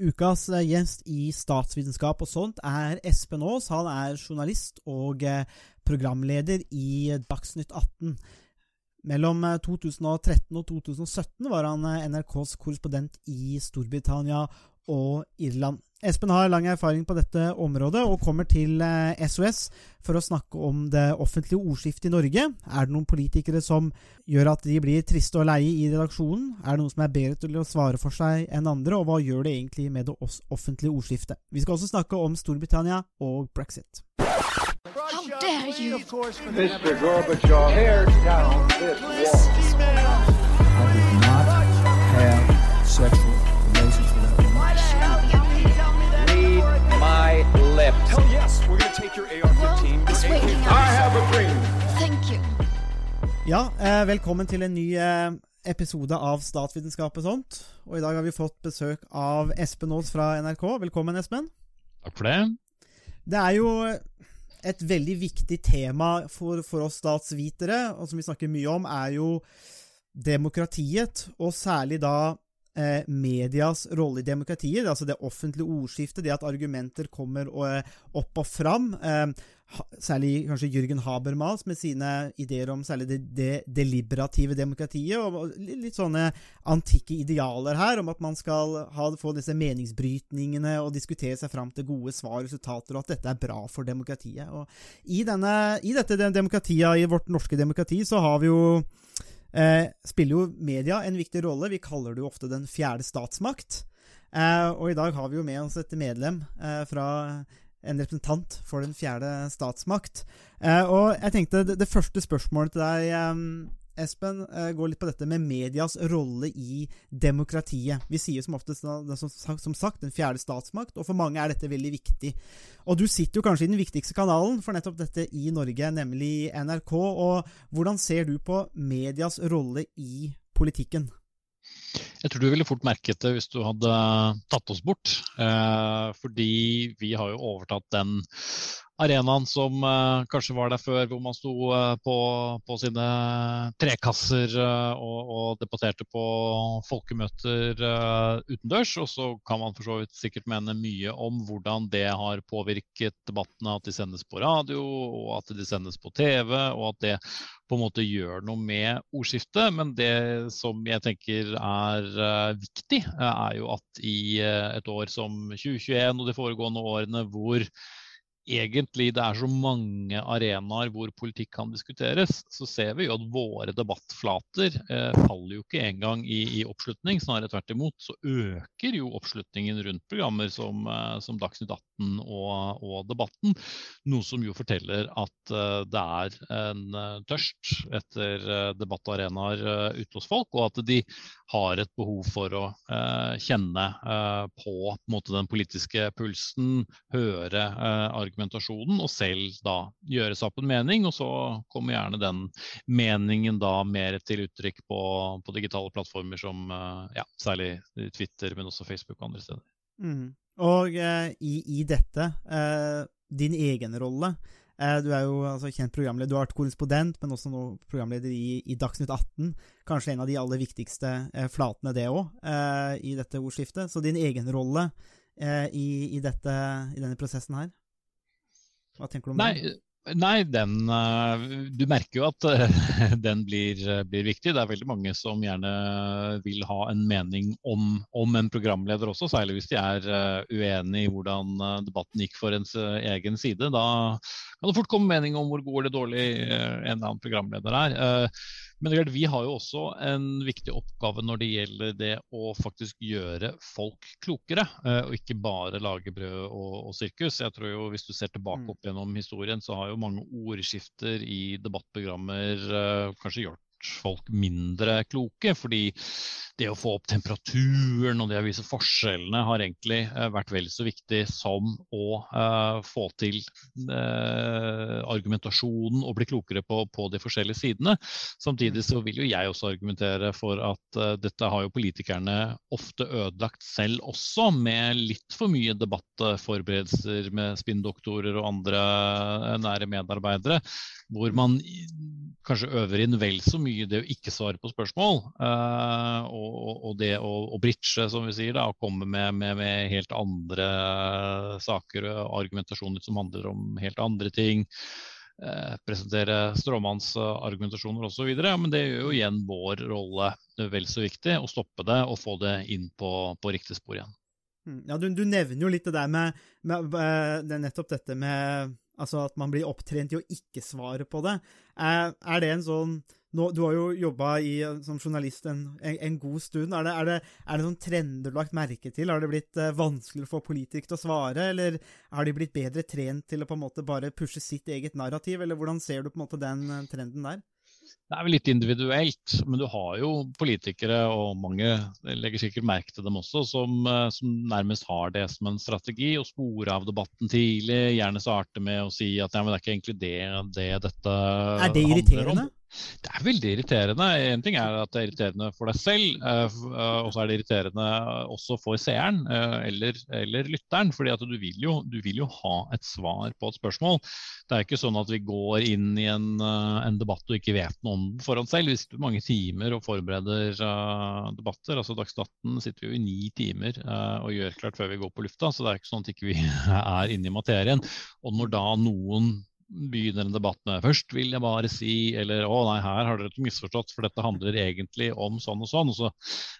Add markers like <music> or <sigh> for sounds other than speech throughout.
Ukas eh, gjest i statsvitenskap og sånt er Espen Aas. Han er journalist og eh, programleder i Dagsnytt 18. Mellom 2013 eh, og 2017 var han NRKs korrespondent i Storbritannia og Irland. Espen har lang erfaring på dette området og kommer til SOS eh, for å snakke om det offentlige ordskiftet i Norge. Er det noen politikere som gjør at de blir triste og leie i redaksjonen? Er det noen som er bedre til å svare for seg enn andre, og hva gjør det egentlig med det offentlige ordskiftet? Vi skal også snakke om Storbritannia og brexit. How dare you? Mr. Gorbachev, tear down this wall. I did not have sexual left. Hell yes, we're gonna take your AR-15. I have a dream. Thank you. Ja, eh, velkommen til en ny eh, episode av Statsvitenskap og sånt. Og i dag har vi fått besøk av Espen Aas fra NRK. Velkommen, Espen. Takk for det. Det er jo et veldig viktig tema for, for oss statsvitere, og som vi snakker mye om, er jo demokratiet, og særlig da eh, medias rolle i demokratiet, altså det offentlige ordskiftet, det at argumenter kommer og, eh, opp og fram. Eh, særlig kanskje Jürgen Habermas med sine ideer om særlig det, det deliberative demokratiet, og litt sånne antikke idealer her, om at man skal ha, få disse meningsbrytningene og diskutere seg fram til gode svar og resultater, og at dette er bra for demokratiet. Og I, denne, i dette demokratiet, i vårt norske demokrati, så har vi jo eh, spiller jo media en viktig rolle. Vi kaller det jo ofte den fjerde statsmakt. Eh, og i dag har vi jo med oss et medlem eh, fra en representant for den fjerde statsmakt. Eh, og jeg tenkte det, det, første spørsmålet til deg, eh, Espen, eh, går litt på dette med medias rolle i demokratiet. Vi sier som oftest som sagt den fjerde statsmakt, og for mange er dette veldig viktig. Og du sitter jo kanskje i den viktigste kanalen for nettopp dette i Norge, nemlig NRK. og Hvordan ser du på medias rolle i politikken? Jeg tror du ville fort merket det hvis du hadde tatt oss bort. Eh, fordi vi har jo overtatt den arenaen som uh, kanskje var der før, hvor man sto uh, på, på, sine trekasser uh, og, og, debatterte på folkemøter utendørs. Og så kan man for så vidt sikkert mene mye om hvordan det har påvirket debattene, at de sendes på radio, og at de sendes på TV, og at det på en måte gjør noe med ordskiftet. Men det som jeg tenker er viktig, er jo at i et år som 2021 og de foregående årene hvor egentlig det er så mange arenaer hvor politikk kan diskuteres, så ser vi jo at våre debattflater eh, faller jo ikke engang i, i oppslutning. Snarere tvert imot så øker jo oppslutningen rundt programmer som, eh, som Dagsnytt 18 og, og, Debatten. Noe som jo forteller at eh, det er en uh, tørst etter uh, debattarenaer ute hos folk, og at de har et behov for å kjenne på, på den politiske pulsen, høre argumentasjonen, og selv da gjøre seg opp en mening. Og så kommer gjerne den meningen da mer til uttrykk på, på digitale plattformer som eh, ja, særlig Twitter, men også Facebook og andre steder. Mm. Og eh, i, i, dette, eh, din egen rolle eh, Du er jo altså, kjent programleder, du har vært korrespondent, men også nå programleder i, i, Dagsnytt 18. Kanskje en av de aller viktigste eh, flatene, det òg, eh, i dette ordskiftet. Så din egen rolle i, i, dette, i denne prosessen her? Hva tenker du om nei, den? Nei, den uh, Du merker jo at uh, <laughs> den blir, uh, blir, viktig. Det er veldig mange som gjerne vil ha en mening om, om en programleder også, særlig hvis de er uenig i hvordan debatten gikk for ens egen side. Da kan det fort komme mening om hvor god eller dårlig en eller annen programleder er. Men klart, vi har jo også en viktig oppgave når det gjelder det å faktisk gjøre folk klokere, eh, og ikke bare lage brød og, og sirkus. Jeg tror jo Hvis du ser tilbake mm. opp gjennom historien, så har jo mange ordskifter i debattprogrammer kanskje kanskje folk mindre kloke. Fordi det å få opp temperaturen og det å vise forskjellene har egentlig uh, vært vel så viktig som å uh, få til uh, argumentasjonen og bli klokere på, på, de forskjellige sidene. Samtidig så vil jo jeg også argumentere for at dette har jo politikerne ofte ødelagt selv også, med litt for mye debattforberedelser med spinndoktorer og andre nære medarbeidere, hvor man kanskje øver inn vel så mye mye det å ikke svare på spørsmål uh, og, og, det å, å bridge, som vi sier, da, å komme med, med, med, helt andre saker og argumentasjoner som handler om helt andre ting. Uh, presentere stråmannsargumentasjoner osv. Men det gjør jo igjen vår rolle vel så viktig, å stoppe det og få det inn på, på riktig spor igjen. Mm, ja, du, du, nevner jo litt det der med, med, med det nettopp dette med Altså at man blir opptrent i å ikke svare på det. Er det en sånn nå, Du har jo jobba som journalist en, en, en, god stund. Er det, er, det, er det noen trender du har lagt merke til? Har det blitt uh, vanskeligere få politikere å svare, eller har de blitt bedre trent til å på en måte bare pushe sitt eget narrativ, eller hvordan ser du på en måte den uh, trenden der? Det er vel litt individuelt, men du har jo politikere, og mange legger sikkert merke til dem også, som, eh, som nærmest har det som en strategi. Å spore av debatten tidlig, gjerne starte med å si at ja, men det er ikke egentlig det, det dette Er det irriterende? Det er veldig irriterende. En ting er at det er irriterende for deg selv, eh, eh, og så er det irriterende også for seeren eh, eller, eller lytteren. fordi at du vil, jo, du vil, jo, ha et svar på et spørsmål. Det er ikke sånn at vi går inn i en, en debatt og ikke vet noe om den foran selv. Vi sitter mange timer og forbereder debatter. altså Dagsnytt 18 sitter vi jo i ni timer og gjør klart før vi går på lufta, så det er ikke sånn at vi ikke <laughs> er inne i materien. Og når da noen begynner en debatt med 'først vil jeg bare si' eller 'å nei, her har dere misforstått, for dette handler egentlig om sånn og sånn', og så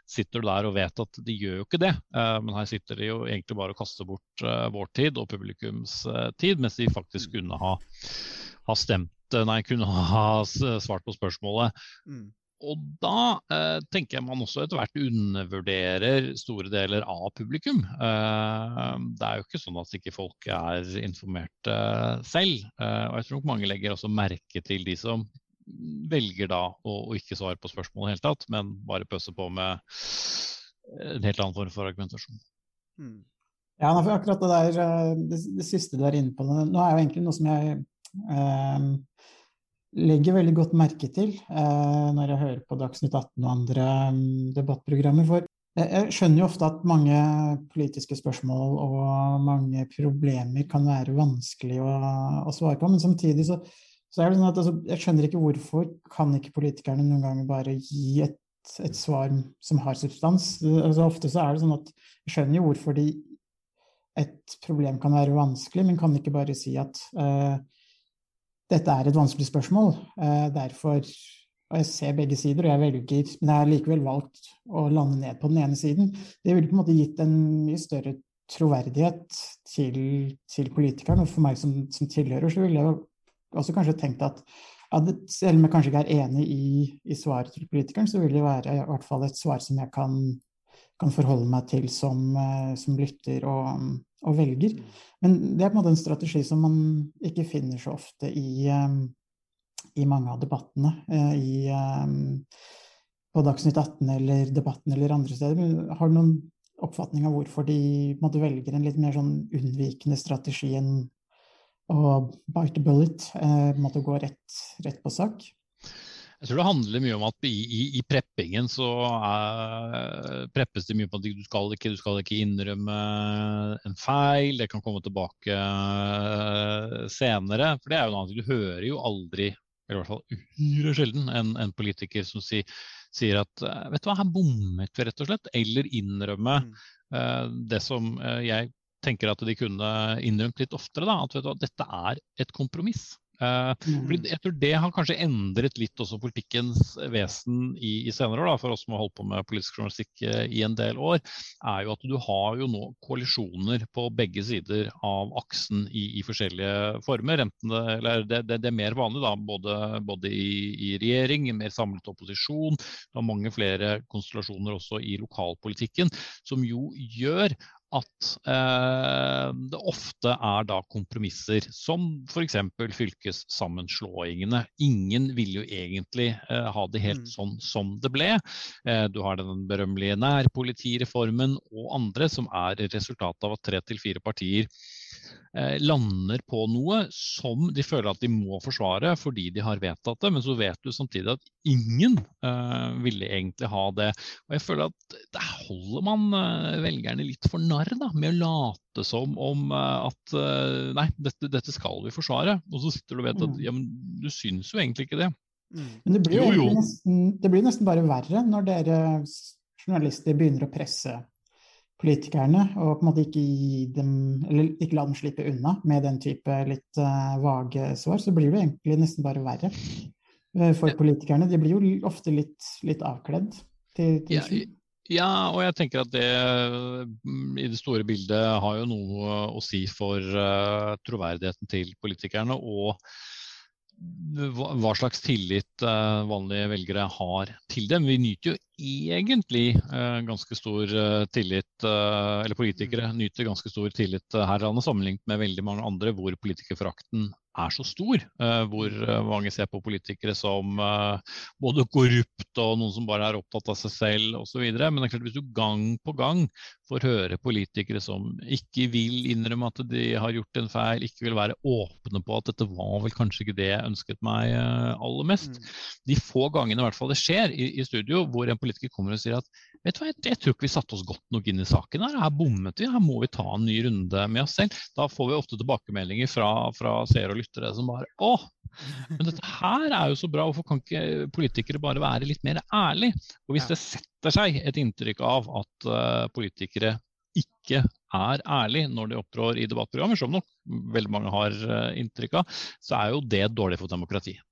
sitter du der og vet at de gjør jo ikke det. Uh, men her sitter de jo egentlig bare og kaster bort uh, vår tid og publikums uh, tid, mens de faktisk kunne ha, ha stemt Nei, kunne ha svart på spørsmålet. Mm. Og da eh, tenker jeg man også etter hvert undervurderer store deler av publikum. Eh, det er jo ikke sånn at ikke folk er informerte selv. Eh, og jeg tror nok mange legger også merke til de som velger da å, å ikke svare på spørsmål i det hele tatt, men bare pøse på med en helt annen form for argumentasjon. Mm. Ja, akkurat det der, eh, det, det siste du er inne på, nå er jo egentlig noe som jeg eh, legger veldig godt merke til eh, når jeg hører på Dagsnytt 18 og andre um, debattprogrammer. For jeg, jeg skjønner jo ofte at mange politiske spørsmål og mange problemer kan være vanskelig å, å svare på, men samtidig så, så er det sånn at altså, jeg skjønner ikke hvorfor kan ikke politikerne noen ganger bare gi et, et svar som har substans. Altså, ofte så er det sånn at jeg skjønner jo hvorfor de et problem kan være vanskelig, men kan ikke bare si at eh, dette er et vanskelig spørsmål. Eh, derfor og jeg ser begge sider, og jeg velger, men jeg har likevel valgt å lande ned på den ene siden. Det ville på en måte gitt en mye større troverdighet til, til politikeren. Og for meg som, som, tilhører, så ville jeg også kanskje tenkt at, at selv om jeg kanskje ikke er enig i, i, svaret til politikeren, så vil det være i hvert fall et svar som jeg kan, kan forholde meg til som, eh, som lytter og, og velger. Men det er på en måte en strategi som man ikke finner så ofte i, um, i mange av debattene. Uh, i, um, på Dagsnytt 18 eller Debatten eller andre steder. Har du noen oppfatning av hvorfor de måtte velger en litt mer sånn unnvikende strategi enn å bite a bullet, uh, måtte gå rett, rett på sak? Jeg tror det handler mye om at i, i, i preppingen så er, preppes det mye på at du skal, ikke, du skal ikke innrømme en feil, det kan komme tilbake eh, senere. For det er jo noe annet. Du hører jo aldri, eller i hvert fall uhyre sjelden, en, en, politiker som si, sier at eh, vet du hva, her bommet vi rett og slett. Eller innrømme mm. uh, det som uh, jeg tenker at de kunne innrømt litt oftere. Da, at vet du hva, dette er et kompromiss. Uh, jeg tror Det har kanskje endret litt også politikkens vesen i, i senere år, da, for oss som har holdt på med politisk journalistikk uh, i en del år, er jo at du har jo nå koalisjoner på begge sider av aksen i, i forskjellige former. Det, eller det, det, det, er mer vanlig da, både, både i, i, regjering, mer samlet opposisjon. du har mange flere konstellasjoner også i lokalpolitikken, som jo gjør at eh, det ofte er da kompromisser, som f.eks. fylkessammenslåingene. Ingen vil jo egentlig eh, ha det helt mm. sånn som det ble. Eh, du har den berømmelige nærpolitireformen og andre, som er resultatet av at tre til fire partier lander på noe som de føler at de må forsvare fordi de har vedtatt det, men så vet du samtidig at ingen uh, ville egentlig ha det. Og jeg føler at der holder man uh, velgerne litt for narr da, med å late som om uh, at nei, dette, dette, skal vi forsvare. Og så sitter du og vet at mm. ja, men du syns jo egentlig ikke det. Men det blir Jo, jo. Nesten, det blir nesten bare verre når dere journalister begynner å presse politikerne, og på en måte ikke dem, eller ikke la dem slippe unna med den type litt uh, vage svar, så blir det egentlig nesten bare verre eh, for politikerne. De blir jo ofte litt, litt avkledd til, til Ja. Ja, og jeg tenker at det mm, i det store bildet har jo noe å si for uh, troverdigheten til politikerne. Og hva, slags tillit eh, vanlige velgere har til dem. Vi nyter jo egentlig eh, ganske stor eh, tillit, eller politikere nyter ganske stor tillit her i landet, sammenlignet med veldig mange andre hvor politikerforakten er så stor. hvor eh, mange ser på politikere som både korrupt og noen som bare er opptatt av seg selv osv. Men det er klart hvis du gang på gang får høre politikere som ikke vil innrømme at de har gjort en feil, ikke vil være åpne på at dette var vel kanskje ikke det jeg ønsket meg eh, aller mest. De få gangene i hvert fall det skjer i, i studio hvor en politiker kommer og sier at vet du hva, jeg, jeg tror ikke vi satte oss godt nok inn i saken her, her bommet vi, her må vi ta en ny runde med oss selv. Da får vi ofte tilbakemeldinger fra, fra seere og lyttere som bare å, men dette her er jo så bra, hvorfor kan ikke politikere bare være litt mer ærlige? Og hvis det setter seg et inntrykk av at eh, politikere ikke er ærlig når de opptrår i debattprogrammer, som nok veldig mange har eh, inntrykk av, så er jo det dårlig for demokratiet.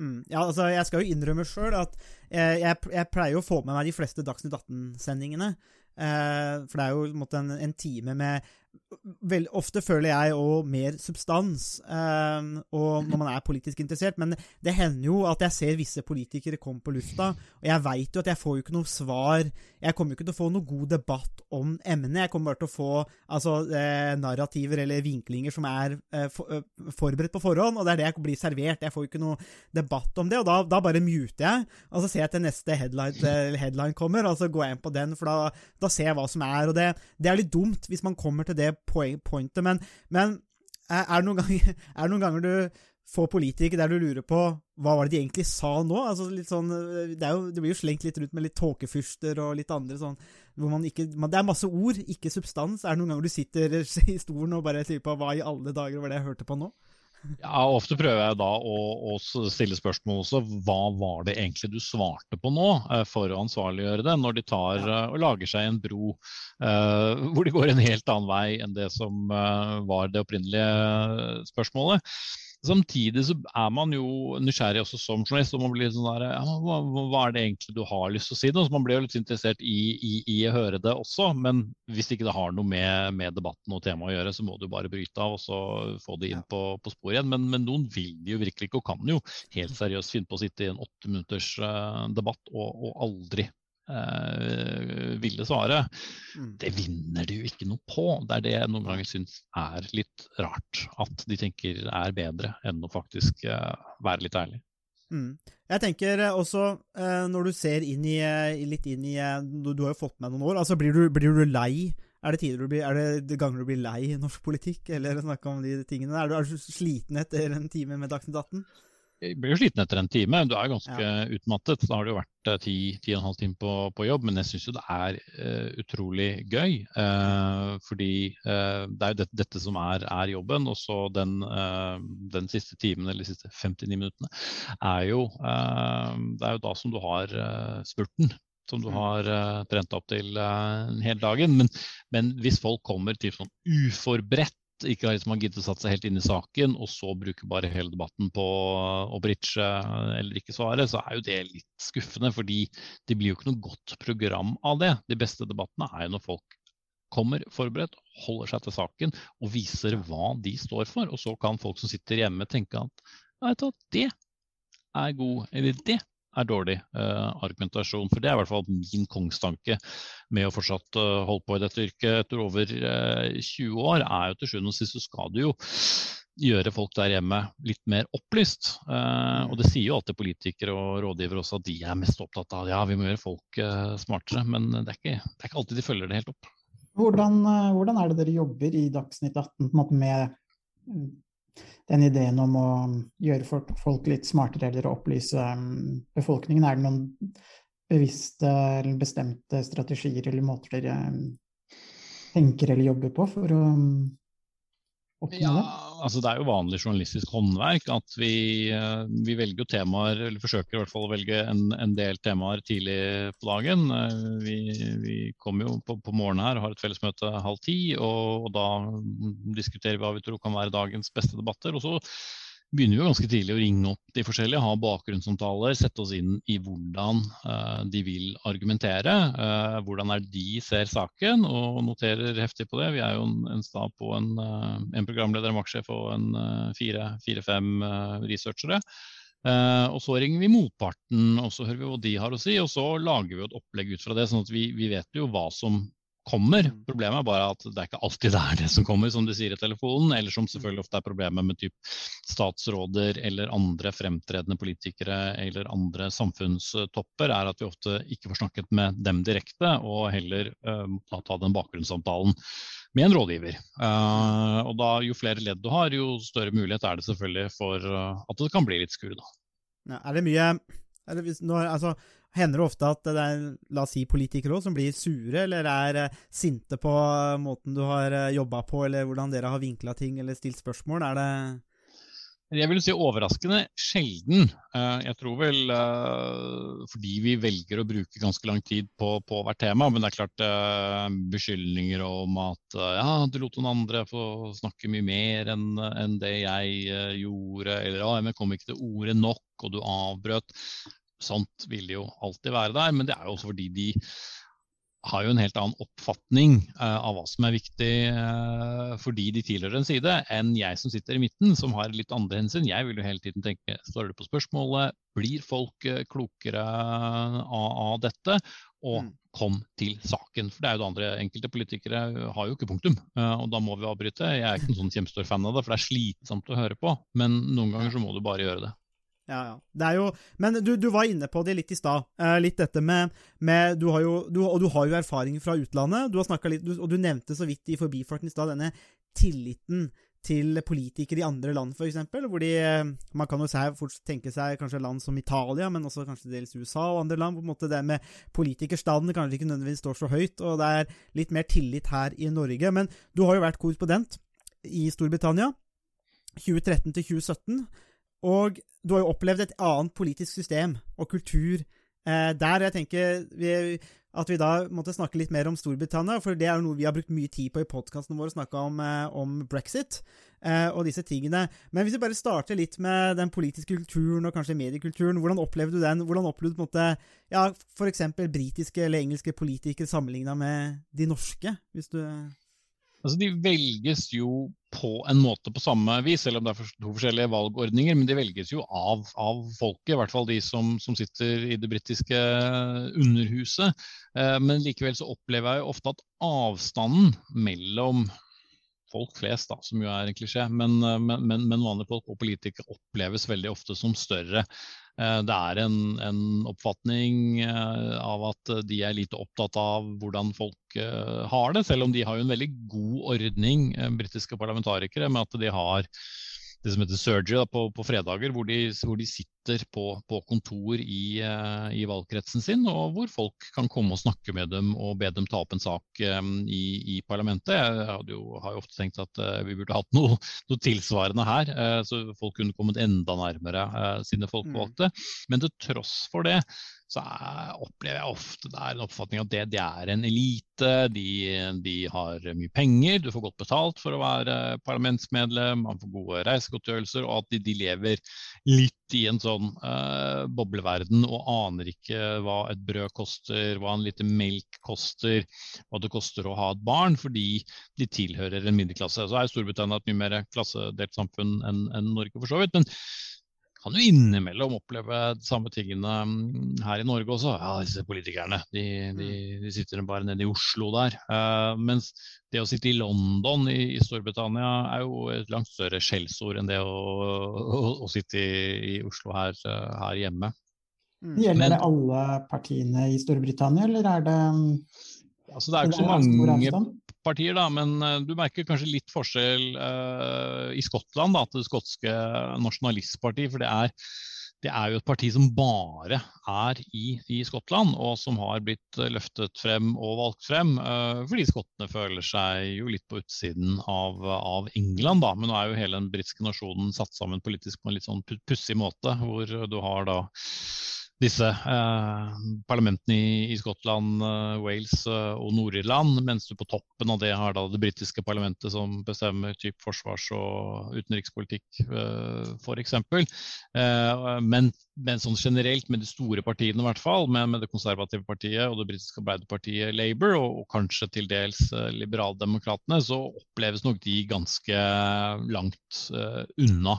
Mm. Ja, altså, jeg skal jo innrømme sjøl at jeg, jeg, jeg pleier å få med meg de fleste Dagsnytt 18-sendingene. Eh, for det er jo måtte, en, en, time med vel, Ofte føler jeg òg mer substans eh, og når man er politisk interessert, men det hender jo at jeg ser visse politikere komme på lufta, og jeg veit jo at jeg får jo ikke noe svar Jeg kommer jo ikke til å få noe god debatt om emnet. Jeg kommer bare til å få altså, eh, narrativer eller vinklinger som er for, forberedt på forhånd, og det er det jeg blir servert. Jeg får jo ikke noe debatt om det, og da, da bare muter jeg, og så ser jeg til neste headline, headline kommer, og så går jeg inn på den, for da, da ser jeg hva som er. Og det, det er litt dumt hvis man kommer til det pointet, men, men er, er, det ganger, <laughs> er det noen ganger du får politikere der du lurer på hva var det de egentlig sa nå? Altså sånn, det, er jo, det blir jo slengt litt rundt med litt tåkefyrster og litt andre sånn ikke, man, Det er masse ord, ikke substans. Er det noen ganger du sitter <laughs> i stolen og bare sier på hva i alle dager var det jeg hørte på nå? Ja, Ofte prøver jeg da å, å stille spørsmål også. Hva var det egentlig du svarte på nå, eh, for å ansvarliggjøre det, når de tar eh, og lager seg en bro uh, hvor de går en helt annen vei enn det som uh, var det opprinnelige spørsmålet. Samtidig så er man jo nysgjerrig også som journalist, og man blir sånn der, ja, hva, hva er det egentlig du har lyst til å si? nå? Så Man blir jo litt interessert i, i, i å høre det også, men hvis ikke det har noe med, med debatten og temaet å gjøre, så må du bare bryte av og så få det inn på, på sporet igjen. Men, men noen vil jo virkelig ikke, og kan jo helt seriøst finne på å sitte i en åtte minutters eh, debatt og, og aldri eh, ville svare. Mm. Det vinner de jo ikke noe på. Det er det jeg noen ganger syns er litt rart. At de tenker er bedre enn å faktisk eh, være litt ærlig. Mm. Jeg tenker også, eh, når du ser inn i, eh, litt inn i eh, Du, du har jo fått med noen år. altså Blir du, blir du lei? Er det, du blir, er det ganger du blir lei i norsk politikk, eller <laughs> snakke om de tingene? Er du, er du sliten etter en time med Dagsnytt 18? Jeg blir jo sliten etter en time. Du er ganske utmattet. Da har det jo vært eh, ti, ti og en halv time på, på jobb, men jeg syns jo det er uh, utrolig gøy. Uh, fordi uh, det er jo dette, dette som er, er jobben. Og så den, den siste timen, eller de siste 59 minuttene, er jo, det er jo da som du har spurten. Som du har eh, trent opp til hele dagen. Men, men hvis folk kommer til sånn uforberedt ikke har liksom giddet å satt seg helt inn i saken, og så bruker bare hele debatten på å bridge eh, eller ikke svare, så er jo det litt skuffende. Fordi det blir jo ikke noe godt program av det. De beste debattene er jo når folk kommer forberedt, holder seg til saken og viser hva de står for. Og så kan folk som sitter hjemme tenke at ja, det er god, eller det er dårlig uh, argumentasjon. For det er i hvert fall min kongstanke med å fortsatt uh, holde på i dette yrket etter over uh, 20 år, er jo til sjuende og sist så skal du jo gjøre folk der hjemme litt mer opplyst. Eh, og det sier jo alltid politikere og rådgivere også at de er mest opptatt av ja, vi må gjøre folk eh, smartere, men det er, ikke, det er ikke alltid de følger det helt opp. Hvordan, eh, hvordan er det dere jobber i Dagsnytt 18 på en måte med mm, den ideen om å gjøre folk, litt smartere eller å opplyse mm, befolkningen? Er det noen bevisste eller bestemte strategier eller måter dere mm, tenker eller jobber på for å mm, Ja, altså Det er jo vanlig journalistisk håndverk at vi, eh, vi velger temaer, eller forsøker i hvert fall å velge en, en del temaer tidlig på dagen. Eh, vi, vi kommer jo på, på morgenen her og har et fellesmøte halv ti, og, og da diskuterer vi hva vi tror kan være dagens beste debatter. og så begynner vi jo ganske tidlig å ringe opp de forskjellige, ha bakgrunnssamtaler, sette oss inn i hvordan uh, de vil argumentere. Uh, hvordan er de ser saken, og noterer heftig på det. Vi er jo en, stab på en, uh, en programleder, en vaktsjef og en fire-fem researchere. og så ringer vi motparten, og så hører vi hva de har å si. Og så lager vi et opplegg ut fra det, sånn at vi, vi vet jo hva som kommer. Mm. Problemet er bare at det er ikke alltid det er det som kommer, som de sier i telefonen. Eller som selvfølgelig ofte er problemet med typ statsråder eller andre fremtredende politikere eller andre samfunnstopper, er at vi ofte ikke får snakket med dem direkte, og heller uh, ta den bakgrunnssamtalen med en rådgiver. Uh, og da Jo flere ledd du har, jo større mulighet er det selvfølgelig for uh, at det kan bli litt skurr. Ja, er det mye er det, når, altså, Hender det ofte at det er la oss si, politikere også, som blir sure, eller er uh, sinte på måten du har uh, jobba på, eller hvordan dere har vinkla ting eller stilt spørsmål? Er det jeg vil si overraskende sjelden. Jeg tror vel fordi vi velger å bruke ganske lang tid på, på hvert tema. Men det er klart beskyldninger om at ja, du lot noen andre få snakke mye mer enn en det jeg gjorde. Eller ja, jeg kom ikke til ordet nok, og du avbrøt. Sånt vil jo alltid være der, men det er jo også fordi de har jo en helt annen oppfatning uh, av hva som er viktig uh, fordi de tilhører en side, enn jeg som sitter i midten, som har litt andre hensyn. Jeg vil jo hele tiden tenke står det på spørsmålet, blir folk uh, klokere av, dette? Og mm. kom til saken. For det er jo det andre. Enkelte politikere har jo ikke punktum, og da må vi avbryte. Jeg er ikke en sånn kjempestor fan av det, for det er slitsomt å høre på. Men noen ganger så må du bare gjøre det. Ja, ja. Det er jo Men du, du var inne på det litt i stad. Eh, litt dette med, med du har jo, du, Og du har jo erfaring fra utlandet. Du har litt, du, Og du nevnte så vidt i forbifarten i stad denne tilliten til politikere i andre land, f.eks. Hvor de Man kan jo fort tenke seg kanskje land som Italia, men også kanskje dels USA og andre land. på en måte Det med politikerstanden kanskje ikke nødvendigvis står så høyt, og det er litt mer tillit her i Norge. Men du har jo vært korrespondent i Storbritannia 2013 til 2017. Og du har jo opplevd et annet politisk system og kultur eh, der. Jeg tenker vi, at vi da måtte snakke litt mer om Storbritannia, for det er jo noe vi har brukt mye tid på i podkasten vår, å snakke om, eh, om brexit eh, og disse tingene. Men hvis vi bare starter litt med den politiske kulturen og kanskje mediekulturen, hvordan opplevde du den? Hvordan opplevde du på en måte, ja, f.eks. britiske eller engelske politikere sammenligna med de norske? hvis du... Altså, de velges jo på en måte på samme vis, selv om det er to forskjellige valgordninger. Men de velges jo av, av folket, i hvert fall de som, som sitter i det britiske underhuset. Eh, men likevel så opplever jeg jo ofte at avstanden mellom folk flest, da, som jo er en klisjé, men, men, men, vanlige folk og politikere oppleves veldig ofte som større. Eh, det er en, en, oppfatning eh, av at de er lite opptatt av hvordan folk eh, har det, selv om de har jo en veldig god ordning, britiske parlamentarikere, med at de har det som heter surgery da, på, på, fredager, hvor de, hvor de sitter på, på kontor i, uh, i, valgkretsen sin, og hvor folk kan komme og snakke med dem og be dem ta opp en sak um, i, i, parlamentet. Jeg jo, har jo ofte tenkt at uh, vi burde hatt noe, noe tilsvarende her, uh, så folk kunne kommet enda nærmere sine folkevalgte. Mm. Men til tross for det så er, opplever jeg ofte det er en oppfatning at det, det er en elite. De, de, har mye penger, du får godt betalt for å være parlamentsmedlem, man får gode reisegodtgjørelser, og at de, de lever litt i en sånn uh, bobleverden og aner ikke hva et brød koster, hva en liter melk koster, hva det koster å ha et barn, fordi de tilhører en middelklasse. Så er Storbritannia et mye mer klassedelt samfunn enn, en Norge, for så vidt. men kan jo innimellom oppleve de samme tingene mm, her i Norge også. Ja, disse politikerne de, de, mm. de sitter bare nede i Oslo der. Uh, mens det å sitte i London i, i, Storbritannia er jo et langt større skjellsord enn det å, å, å sitte i, i, Oslo her, uh, her hjemme. Mm. Gjelder Men, det alle partiene i Storbritannia, eller er det Altså, det er jo ikke så mange partier, da, men uh, du merker kanskje litt forskjell uh, i Skottland da, til det skotske nasjonalistpartiet. For det er, det er jo et parti som bare er i, i Skottland, og som har blitt eh, løftet frem og valgt frem uh, fordi skottene føler seg jo litt på utsiden av, av, England. da, Men nå er jo hele den britiske nasjonen satt sammen politisk på en litt sånn pussig måte, hvor du har da disse eh, parlamentene i, i Skottland, eh, Wales eh, og Nord-Irland, mens du på toppen av det har da det britiske parlamentet som bestemmer typ forsvars- og utenrikspolitikk, eh, f.eks. Eh, men, men sånn generelt med de store partiene, i hvert fall, med, med, det konservative partiet og det britiske arbeiderpartiet Labour, og, og kanskje til dels eh, liberaldemokratene, så oppleves nok de ganske langt eh, unna.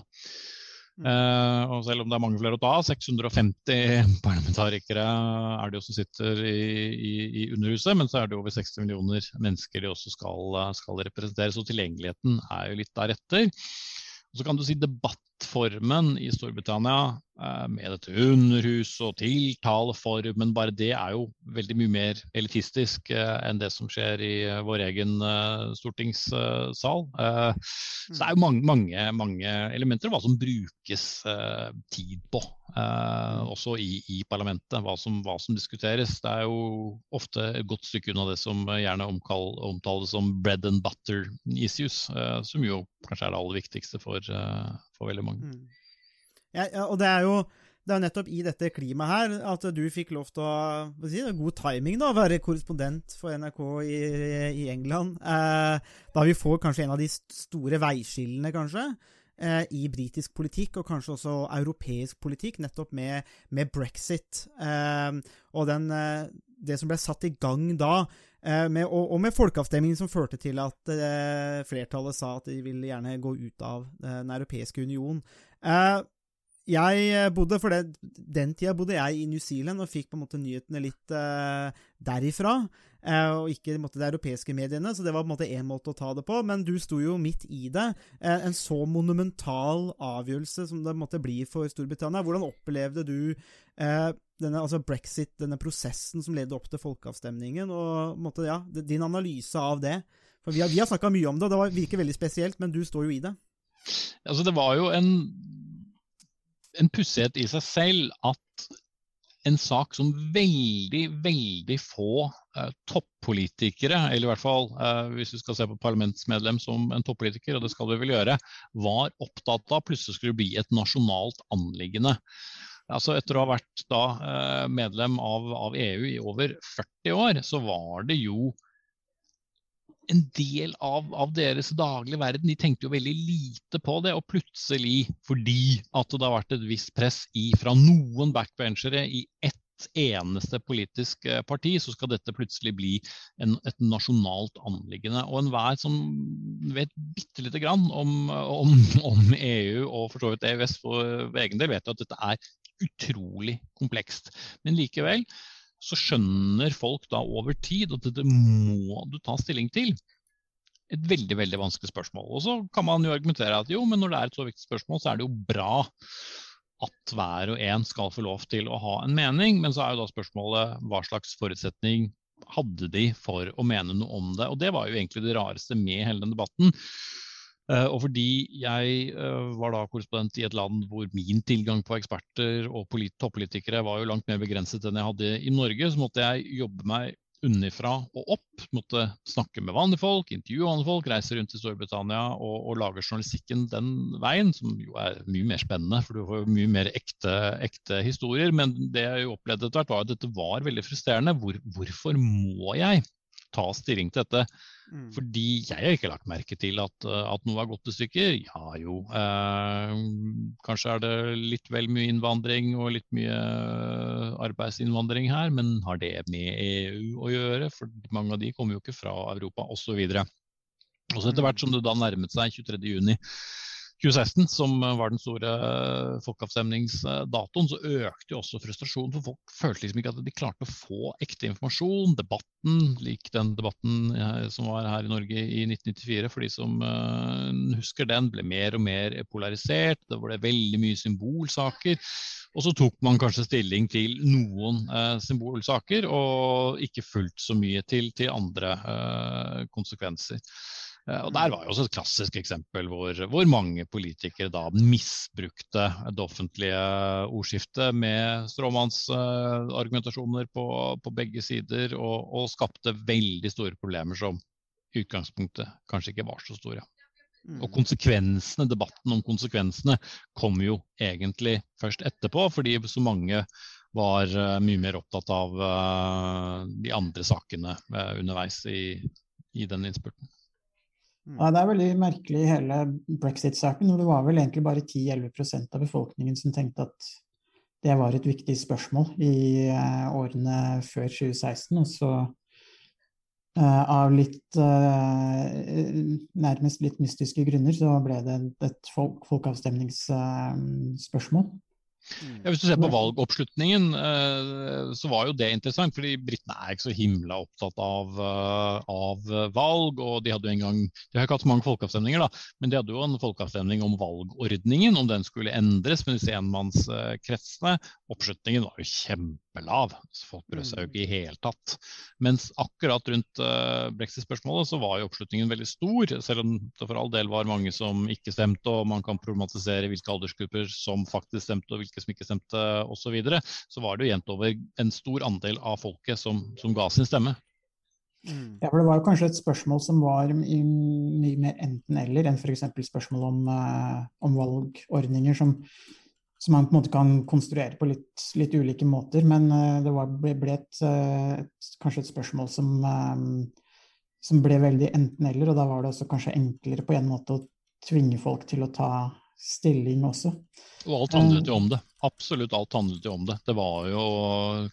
Uh, og selv om det er mange flere å ta, 650 parlamentarikere er det jo som sitter i, i, i Underhuset, men så er det over 60 millioner mennesker de også skal, skal representere. Så tilgjengeligheten er jo litt deretter. Og så kan du si debattformen i Storbritannia eh, med dette underhuset og tiltaleformen, bare det er jo veldig mye mer elitistisk eh, enn det som skjer i eh, vår egen stortingssal. Så det er jo mange, mange, mange elementer hva som brukes tid på, også i, i parlamentet. Hva som, hva som, diskuteres. Det er jo ofte et godt stykke unna det som gjerne omkall, omtales som bread and butter issues, som jo kanskje er det aller viktigste for, for veldig mange. Mm. Ja, og det er jo det er nettopp i dette klimaet her at du fikk lov til å si, God timing, da, være korrespondent for NRK i, i England. Eh, da vi får kanskje en av de store veiskillene, kanskje, eh, i britisk politikk, og kanskje også europeisk politikk, nettopp med, med brexit. Eh, og den, eh, det som ble satt i gang da, eh, med, og, og, med folkeavstemningen som førte til at eh, flertallet sa at de ville gjerne gå ut av Den europeiske union. Eh, jeg eh, bodde, for det, Den tida bodde jeg i New Zealand og fikk på en måte nyhetene litt derifra. Uh, og ikke måte, de europeiske mediene, så det var på en måte én måte å ta det på. Men du sto jo midt i det. Uh, en så monumental avgjørelse som det måtte bli for Storbritannia. Hvordan opplevde du denne, altså brexit, denne prosessen som ledde opp til folkeavstemningen? og måte, ja, Din analyse av det? For Vi har, vi har snakka mye om det, og det virker veldig spesielt, men du står jo i det. Altså, det var jo en en pussighet i seg selv at en sak som veldig, veldig få eh, toppolitikere, eller i hvert fall eh, hvis vi skal se på parlamentsmedlem som en toppolitiker, og det skal vi vel gjøre, var opptatt av plutselig skulle bli et nasjonalt anliggende. Altså Etter å ha vært da, eh, medlem av, av, EU i over 40 år, så var det jo en del av, av, deres daglige verden. De tenkte jo veldig lite på det. Og plutselig, fordi at det har vært et visst press fra noen backbenchere i ett eneste politisk eh, parti, så skal dette plutselig bli en, et nasjonalt anliggende. Og enhver som vet bitte lite grann om, om, om, EU og for så vidt EØS for egen del, vet jo at dette er utrolig komplekst. Men likevel så skjønner folk da over tid at dette må du ta stilling til. Et veldig veldig vanskelig spørsmål. Og så kan man jo argumentere at jo, men når det er et så viktig spørsmål, så er det jo bra at hver og en skal få lov til å ha en mening. Men så er jo da spørsmålet hva slags forutsetning hadde de for å mene noe om det. Og det var jo egentlig det rareste med hele den debatten. Eh, og fordi jeg eh, var da korrespondent i et land hvor min tilgang på eksperter og toppolitikere var jo langt mer begrenset enn jeg hadde i Norge, så måtte jeg jobbe meg unnifra og opp. Måtte snakke med vanlige folk, intervjue vanlige folk, reise rundt i Storbritannia og, og, lage journalistikken den veien, som jo er mye mer spennende, for du får mye mer ekte, ekte historier. Men det jeg opplevde etter hvert, var at dette var veldig frustrerende. Hvor, hvorfor må jeg ta stilling til dette? Mm. Fordi jeg har ikke lagt merke til at, eh, at noe har gått i stykker. Ja jo, eh, kanskje er det litt vel mye innvandring og litt mye eh, arbeidsinnvandring her, men har det med EU å gjøre? For mange av de kommer jo ikke fra Europa, osv. Og så etter hvert som det da nærmet seg 23.6 2016, som var den store eh, folkeavstemningsdatoen, så økte jo også frustrasjonen. For folk følte liksom ikke at de klarte å få ekte informasjon. Debatten, lik den debatten eh, som var her i Norge i 1994, for de som uh, husker den, ble mer og mer polarisert. Det ble veldig mye symbolsaker. Og så tok man kanskje stilling til noen eh, symbolsaker, og ikke fullt så mye til, til andre eh, konsekvenser. Eh, og Der var jo også et klassisk eksempel hvor, hvor mange politikere da misbrukte det offentlige ordskiftet med stråmannsargumentasjoner på, på begge sider, og, og skapte veldig store problemer som i utgangspunktet kanskje ikke var så store. Og konsekvensene, debatten om konsekvensene kom jo egentlig først etterpå, fordi så mange var uh, mye mer opptatt av uh, de andre sakene underveis i, i den innspurten. Ja, Det er veldig merkelig i hele brexit-saken. Det var vel egentlig bare 10-11% av befolkningen som tenkte at det var et viktig spørsmål i årene før 2016. Og så Uh, av litt uh, nærmest litt mystiske grunner så ble det et folk, folkeavstemningsspørsmål. Ja, hvis du ser på valgoppslutningen, eh, så var jo det interessant. fordi Britene er ikke så himla opptatt av, eh, av, valg. og De hadde jo en gang, de har ikke hatt så mange folkeavstemninger, da, men de hadde jo en folkeavstemning om valgordningen, om den skulle endres med disse enmannskretsene. Oppslutningen var jo kjempelav. så Folk brød seg jo ikke i hele tatt. Mens akkurat rundt uh, brexit-spørsmålet så var jo oppslutningen veldig stor, selv om det for all del var mange som ikke stemte, og man kan problematisere hvilke aldersgrupper som faktisk stemte og hvilke som ikke stemte osv., så, videre, så var det jo jevnt over en stor andel av folket som, som ga sin stemme. Mm. Ja, for Det var jo kanskje et spørsmål som var mye mer enten-eller enn f.eks. spørsmål om, uh, om valgordninger, som, som, man på en måte kan konstruere på litt, litt ulike måter. Men uh, det var, ble, ble et, uh, et, kanskje et spørsmål som, som ble veldig enten-eller, og da var det også kanskje enklere på en måte å tvinge folk til å ta stilling også. Og alt handlet jo om det. Absolutt alt handlet jo om det. Det var jo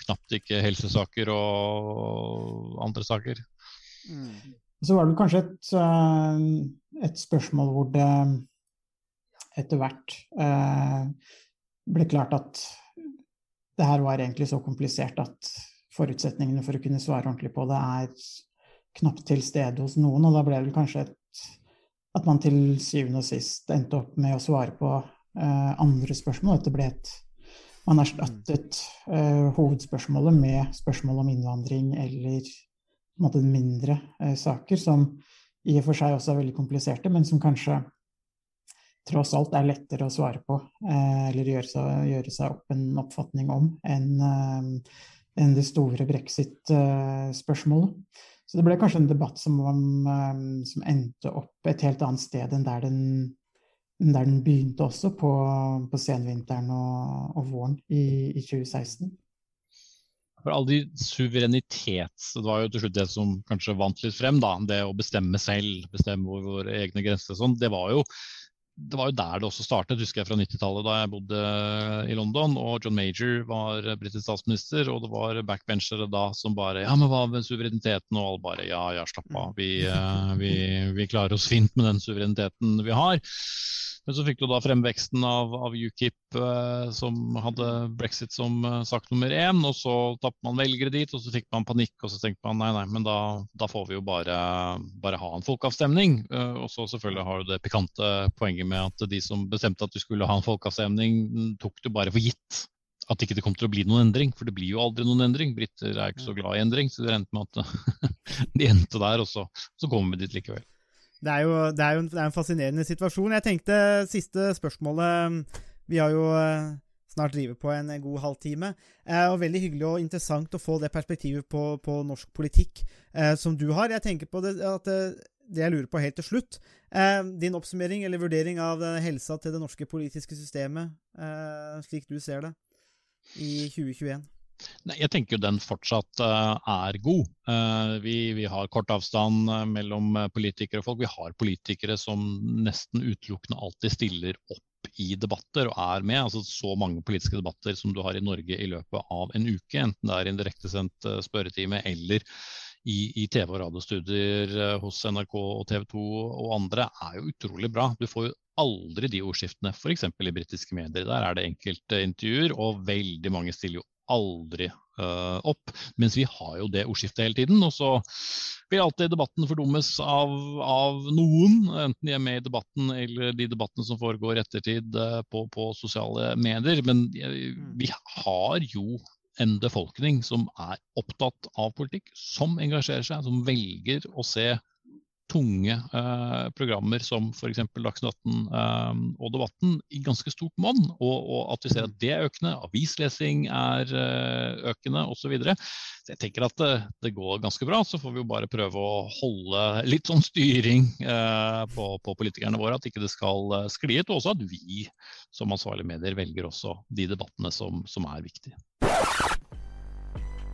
knapt ikke helsesaker og andre saker. Mm. Så var det kanskje et, eh, et, spørsmål hvor det etter hvert eh, ble klart at det her var egentlig så komplisert at forutsetningene for å kunne svare ordentlig på det er knapt til stede hos noen. Og da ble det kanskje et at man til syvende og sist endte opp med å svare på uh, andre spørsmål. Dette det ble et Man erstattet uh, hovedspørsmålet med spørsmål om innvandring eller på en måte mindre uh, saker, som i og for seg også er veldig kompliserte, men som kanskje tross alt er lettere å svare på eller gjøre seg, gjøre seg, opp en oppfatning om enn en det store brexit-spørsmålet. Så det ble kanskje en debatt som, um, som endte opp et helt annet sted enn der den, der den begynte også, på, på senvinteren og, og våren i, i, 2016. For all de suverenitets... Det var jo til slutt det som kanskje vant litt frem, da. Det å bestemme selv, bestemme over våre egne grenser og sånn. Det var jo det var jo der det også startet, husker jeg fra 90-tallet da jeg bodde i London. og John Major var britisk statsminister, og det var backbenchere da som bare Ja, men hva med suvereniteten? Og alle bare ja, ja, slapp av. Vi, eh, vi, vi klarer oss fint med den suvereniteten vi har. Men så fikk du da fremveksten av, av UKIP eh, som hadde brexit som eh, sak nummer én. Og så tappet man velgere dit, og så fikk man panikk. Og så tenkte man nei, nei, men da, da får vi jo bare, bare ha en folkeavstemning. Eh, og så selvfølgelig har du det pikante poenget med at de som bestemte at du skulle ha en folkeavstemning, tok det bare for gitt at ikke det kom til å bli noen endring. For det blir jo aldri noen endring. Briter er ikke så glad i endring, så det endte med at <laughs> de endte der, og så, så kommer vi dit likevel. Det er jo, det er jo en, det er en, fascinerende situasjon. Jeg tenkte siste spørsmålet Vi har jo eh, snart drivet på en god halvtime. Eh, og Veldig hyggelig og interessant å få det perspektivet på, på norsk politikk eh, som du har. Jeg tenker på det, at eh, det jeg lurer på helt til slutt eh, Din oppsummering eller vurdering av helsa til det norske politiske systemet, eh, slik du ser det, i 2021? Nei, jeg tenker jo den fortsatt uh, er god. Uh, vi, vi, har kort avstand uh, mellom politikere og folk. Vi har politikere som nesten utelukkende alltid stiller opp i debatter og er med. altså Så mange politiske debatter som du har i Norge i løpet av en uke. Enten det er i en direktesendt spørretime eller i, i, TV- og radiostudier hos NRK og TV 2 og andre, er jo utrolig bra. Du får jo aldri de ordskiftene, f.eks. i britiske medier. Der er det enkelte intervjuer, og veldig mange stiller jo aldri uh, opp. Mens vi har jo det ordskiftet hele tiden. Og så blir alltid debatten fordummes av, av, noen, enten de er med i debatten eller de debattene som foregår i ettertid uh, på, på, sosiale medier. Men uh, vi har jo en befolkning som er opptatt av politikk, som engasjerer seg, som velger å se tunge eh, programmer som f.eks. Dagsnytt 18 eh, og Debatten i ganske stort monn, og, og, at vi ser at det er økende, avislesing er eh, økende osv. Så, videre. så jeg tenker at det, det, går ganske bra. Så får vi jo bare prøve å holde litt sånn styring eh, på, på, politikerne våre, at ikke det skal eh, skli ut. Og også at vi som ansvarlige medier velger også de debattene som, som er viktige.